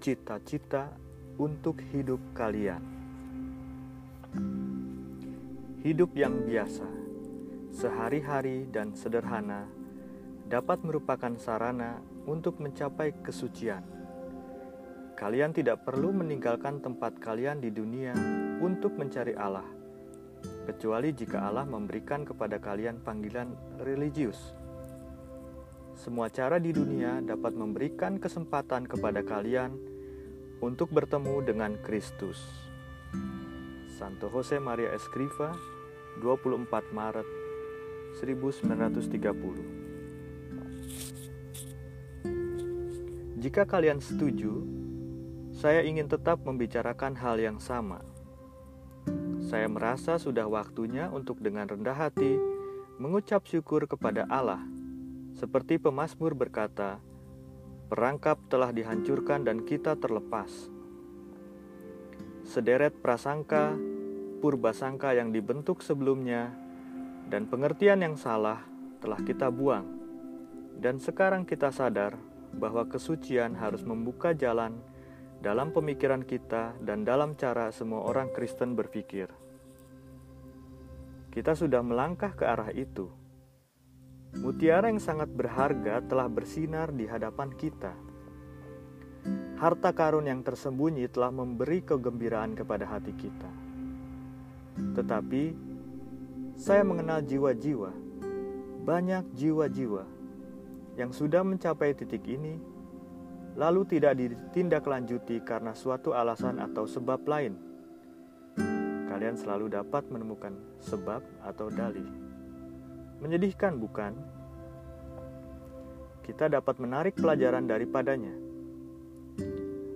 cita-cita untuk hidup kalian. Hidup yang biasa, sehari-hari dan sederhana dapat merupakan sarana untuk mencapai kesucian. Kalian tidak perlu meninggalkan tempat kalian di dunia untuk mencari Allah, kecuali jika Allah memberikan kepada kalian panggilan religius. Semua cara di dunia dapat memberikan kesempatan kepada kalian untuk bertemu dengan Kristus. Santo Jose Maria Escriva, 24 Maret 1930. Jika kalian setuju, saya ingin tetap membicarakan hal yang sama. Saya merasa sudah waktunya untuk dengan rendah hati mengucap syukur kepada Allah, seperti pemazmur berkata, Perangkap telah dihancurkan dan kita terlepas. Sederet prasangka, purbasangka yang dibentuk sebelumnya, dan pengertian yang salah telah kita buang. Dan sekarang kita sadar bahwa kesucian harus membuka jalan dalam pemikiran kita dan dalam cara semua orang Kristen berpikir. Kita sudah melangkah ke arah itu Mutiara yang sangat berharga telah bersinar di hadapan kita. Harta karun yang tersembunyi telah memberi kegembiraan kepada hati kita. Tetapi, saya mengenal jiwa-jiwa, banyak jiwa-jiwa yang sudah mencapai titik ini, lalu tidak ditindaklanjuti karena suatu alasan atau sebab lain. Kalian selalu dapat menemukan sebab atau dalih. Menyedihkan, bukan? Kita dapat menarik pelajaran daripadanya.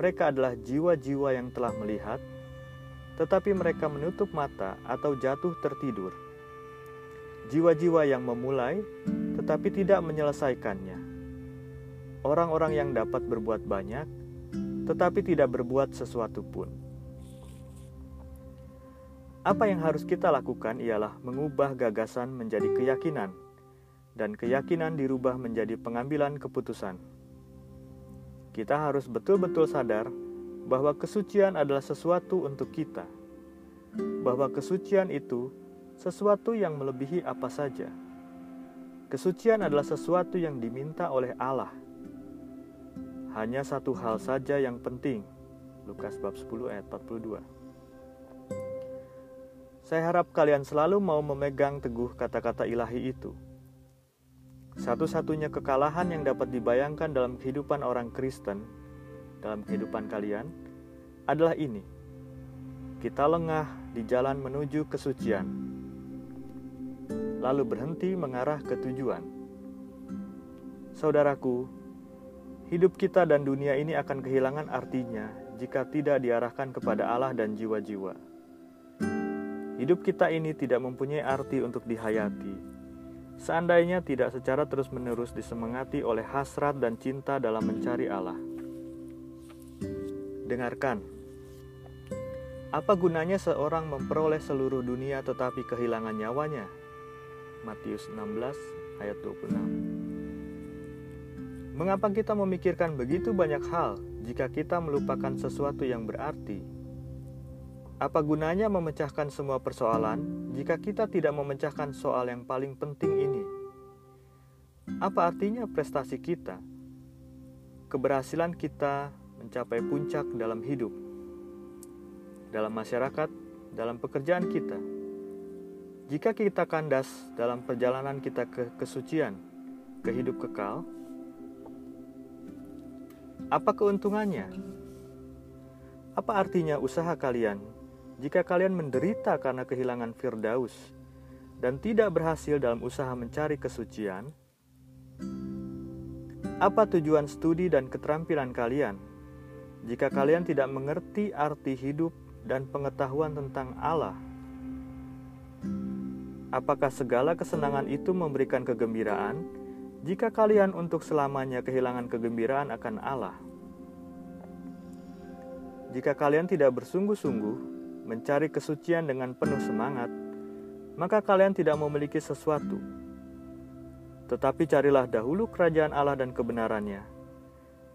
Mereka adalah jiwa-jiwa yang telah melihat, tetapi mereka menutup mata atau jatuh tertidur. Jiwa-jiwa yang memulai, tetapi tidak menyelesaikannya. Orang-orang yang dapat berbuat banyak, tetapi tidak berbuat sesuatu pun. Apa yang harus kita lakukan ialah mengubah gagasan menjadi keyakinan, dan keyakinan dirubah menjadi pengambilan keputusan. Kita harus betul-betul sadar bahwa kesucian adalah sesuatu untuk kita, bahwa kesucian itu sesuatu yang melebihi apa saja. Kesucian adalah sesuatu yang diminta oleh Allah. Hanya satu hal saja yang penting. Lukas bab 10 ayat 42. Saya harap kalian selalu mau memegang teguh kata-kata ilahi itu. Satu-satunya kekalahan yang dapat dibayangkan dalam kehidupan orang Kristen, dalam kehidupan kalian, adalah ini. Kita lengah di jalan menuju kesucian, lalu berhenti mengarah ke tujuan. Saudaraku, hidup kita dan dunia ini akan kehilangan artinya jika tidak diarahkan kepada Allah dan jiwa-jiwa. Hidup kita ini tidak mempunyai arti untuk dihayati. Seandainya tidak secara terus-menerus disemangati oleh hasrat dan cinta dalam mencari Allah. Dengarkan, apa gunanya seorang memperoleh seluruh dunia tetapi kehilangan nyawanya? Matius 16 ayat 26. Mengapa kita memikirkan begitu banyak hal jika kita melupakan sesuatu yang berarti? Apa gunanya memecahkan semua persoalan jika kita tidak memecahkan soal yang paling penting ini? Apa artinya prestasi kita? Keberhasilan kita mencapai puncak dalam hidup, dalam masyarakat, dalam pekerjaan kita. Jika kita kandas dalam perjalanan kita ke kesucian, ke hidup kekal, apa keuntungannya? Apa artinya usaha kalian jika kalian menderita karena kehilangan Firdaus dan tidak berhasil dalam usaha mencari kesucian, apa tujuan studi dan keterampilan kalian jika kalian tidak mengerti arti hidup dan pengetahuan tentang Allah? Apakah segala kesenangan itu memberikan kegembiraan jika kalian untuk selamanya kehilangan kegembiraan akan Allah? Jika kalian tidak bersungguh-sungguh mencari kesucian dengan penuh semangat, maka kalian tidak memiliki sesuatu. Tetapi carilah dahulu kerajaan Allah dan kebenarannya,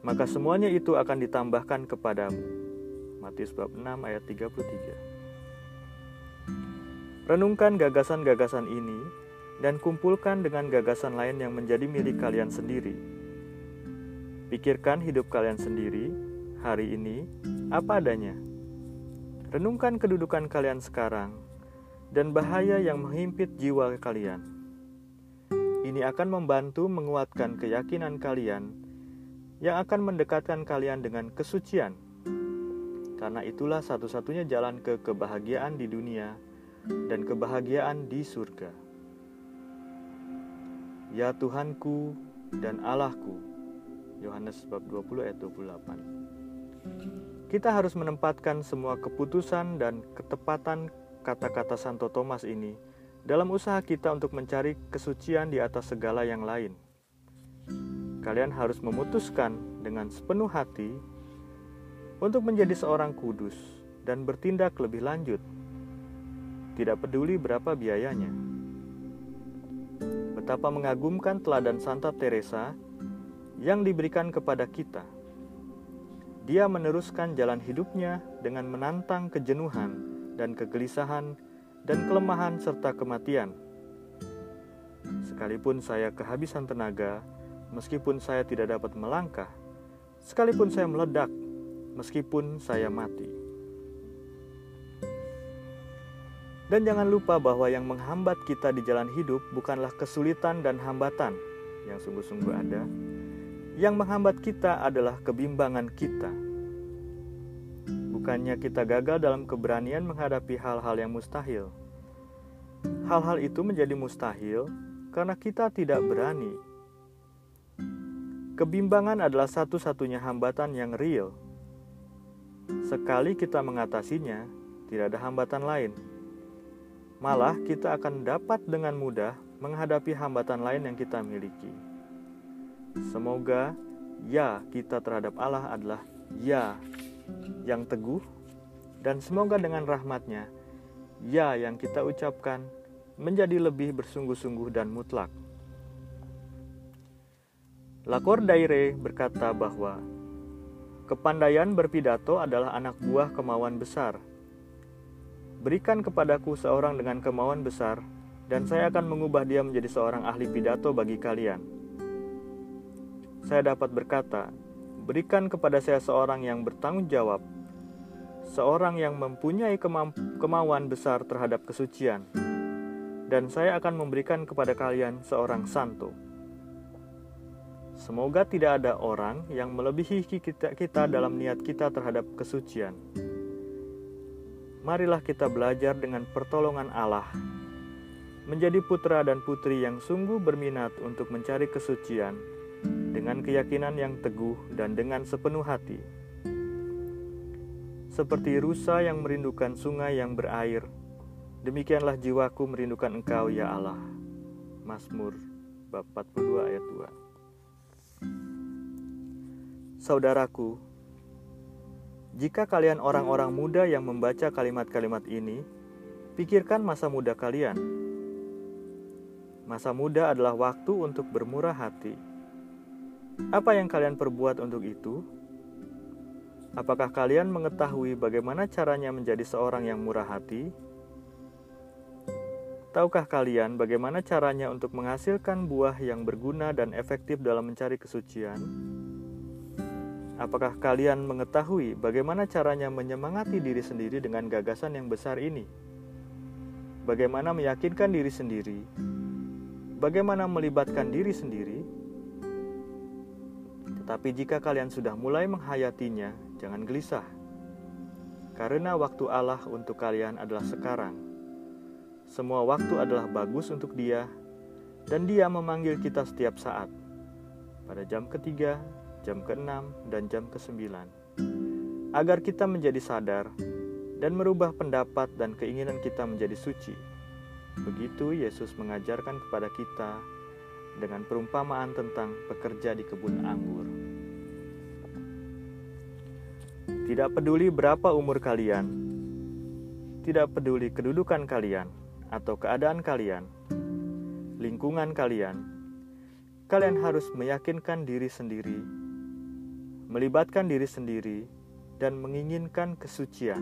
maka semuanya itu akan ditambahkan kepadamu. Matius bab 6 ayat 33. Renungkan gagasan-gagasan ini dan kumpulkan dengan gagasan lain yang menjadi milik kalian sendiri. Pikirkan hidup kalian sendiri hari ini apa adanya. Renungkan kedudukan kalian sekarang dan bahaya yang menghimpit jiwa kalian. Ini akan membantu menguatkan keyakinan kalian yang akan mendekatkan kalian dengan kesucian. Karena itulah satu-satunya jalan ke kebahagiaan di dunia dan kebahagiaan di surga. Ya Tuhanku dan Allahku. Yohanes bab 20 ayat 28. Kita harus menempatkan semua keputusan dan ketepatan kata-kata Santo Thomas ini dalam usaha kita untuk mencari kesucian di atas segala yang lain. Kalian harus memutuskan dengan sepenuh hati untuk menjadi seorang kudus dan bertindak lebih lanjut. Tidak peduli berapa biayanya. Betapa mengagumkan teladan Santa Teresa yang diberikan kepada kita. Dia meneruskan jalan hidupnya dengan menantang kejenuhan dan kegelisahan dan kelemahan serta kematian. Sekalipun saya kehabisan tenaga, meskipun saya tidak dapat melangkah, sekalipun saya meledak, meskipun saya mati. Dan jangan lupa bahwa yang menghambat kita di jalan hidup bukanlah kesulitan dan hambatan yang sungguh-sungguh ada. Yang menghambat kita adalah kebimbangan kita. Bukannya kita gagal dalam keberanian menghadapi hal-hal yang mustahil. Hal-hal itu menjadi mustahil karena kita tidak berani Kebimbangan adalah satu-satunya hambatan yang real. Sekali kita mengatasinya, tidak ada hambatan lain. Malah, kita akan dapat dengan mudah menghadapi hambatan lain yang kita miliki. Semoga ya kita terhadap Allah adalah ya yang teguh, dan semoga dengan rahmatnya, ya yang kita ucapkan menjadi lebih bersungguh-sungguh dan mutlak. Lacordaire berkata bahwa kepandaian berpidato adalah anak buah kemauan besar. Berikan kepadaku seorang dengan kemauan besar, dan saya akan mengubah dia menjadi seorang ahli pidato bagi kalian. Saya dapat berkata, berikan kepada saya seorang yang bertanggung jawab, seorang yang mempunyai kemauan besar terhadap kesucian, dan saya akan memberikan kepada kalian seorang santo. Semoga tidak ada orang yang melebihi kita, kita dalam niat kita terhadap kesucian. Marilah kita belajar dengan pertolongan Allah, menjadi putra dan putri yang sungguh berminat untuk mencari kesucian dengan keyakinan yang teguh dan dengan sepenuh hati. Seperti rusa yang merindukan sungai yang berair, demikianlah jiwaku merindukan Engkau, ya Allah. Mazmur bab 42 ayat 2. Saudaraku, jika kalian orang-orang muda yang membaca kalimat-kalimat ini, pikirkan masa muda kalian. Masa muda adalah waktu untuk bermurah hati. Apa yang kalian perbuat untuk itu? Apakah kalian mengetahui bagaimana caranya menjadi seorang yang murah hati? Tahukah kalian bagaimana caranya untuk menghasilkan buah yang berguna dan efektif dalam mencari kesucian? Apakah kalian mengetahui bagaimana caranya menyemangati diri sendiri dengan gagasan yang besar ini? Bagaimana meyakinkan diri sendiri? Bagaimana melibatkan diri sendiri? Tetapi jika kalian sudah mulai menghayatinya, jangan gelisah. Karena waktu Allah untuk kalian adalah sekarang. Semua waktu adalah bagus untuk Dia, dan Dia memanggil kita setiap saat. Pada jam ketiga, jam ke-6, dan jam ke-9. Agar kita menjadi sadar dan merubah pendapat dan keinginan kita menjadi suci. Begitu Yesus mengajarkan kepada kita dengan perumpamaan tentang pekerja di kebun anggur. Tidak peduli berapa umur kalian, tidak peduli kedudukan kalian atau keadaan kalian, lingkungan kalian, kalian harus meyakinkan diri sendiri melibatkan diri sendiri, dan menginginkan kesucian.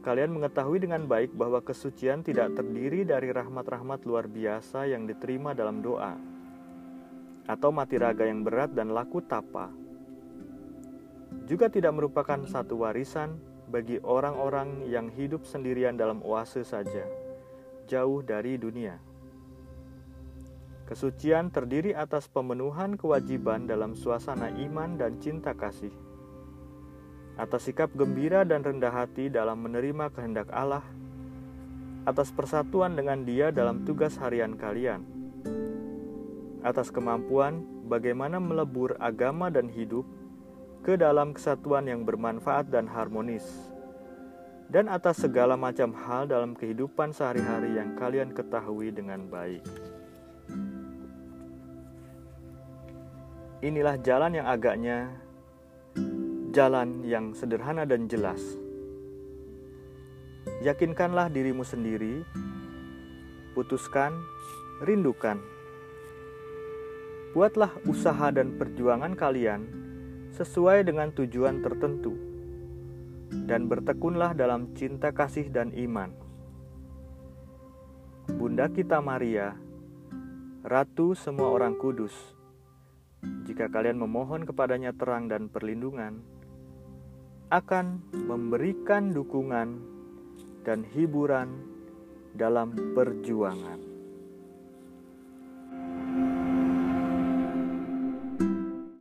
Kalian mengetahui dengan baik bahwa kesucian tidak terdiri dari rahmat-rahmat luar biasa yang diterima dalam doa, atau mati raga yang berat dan laku tapa. Juga tidak merupakan satu warisan bagi orang-orang yang hidup sendirian dalam oase saja, jauh dari dunia. Kesucian terdiri atas pemenuhan kewajiban dalam suasana iman dan cinta kasih atas sikap gembira dan rendah hati dalam menerima kehendak Allah, atas persatuan dengan Dia dalam tugas harian kalian, atas kemampuan bagaimana melebur agama dan hidup ke dalam kesatuan yang bermanfaat dan harmonis, dan atas segala macam hal dalam kehidupan sehari-hari yang kalian ketahui dengan baik. Inilah jalan yang agaknya jalan yang sederhana dan jelas. Yakinkanlah dirimu sendiri, putuskan, rindukan. Buatlah usaha dan perjuangan kalian sesuai dengan tujuan tertentu, dan bertekunlah dalam cinta kasih dan iman. Bunda kita Maria, Ratu semua orang kudus, jika kalian memohon kepadanya terang dan perlindungan, akan memberikan dukungan dan hiburan dalam perjuangan.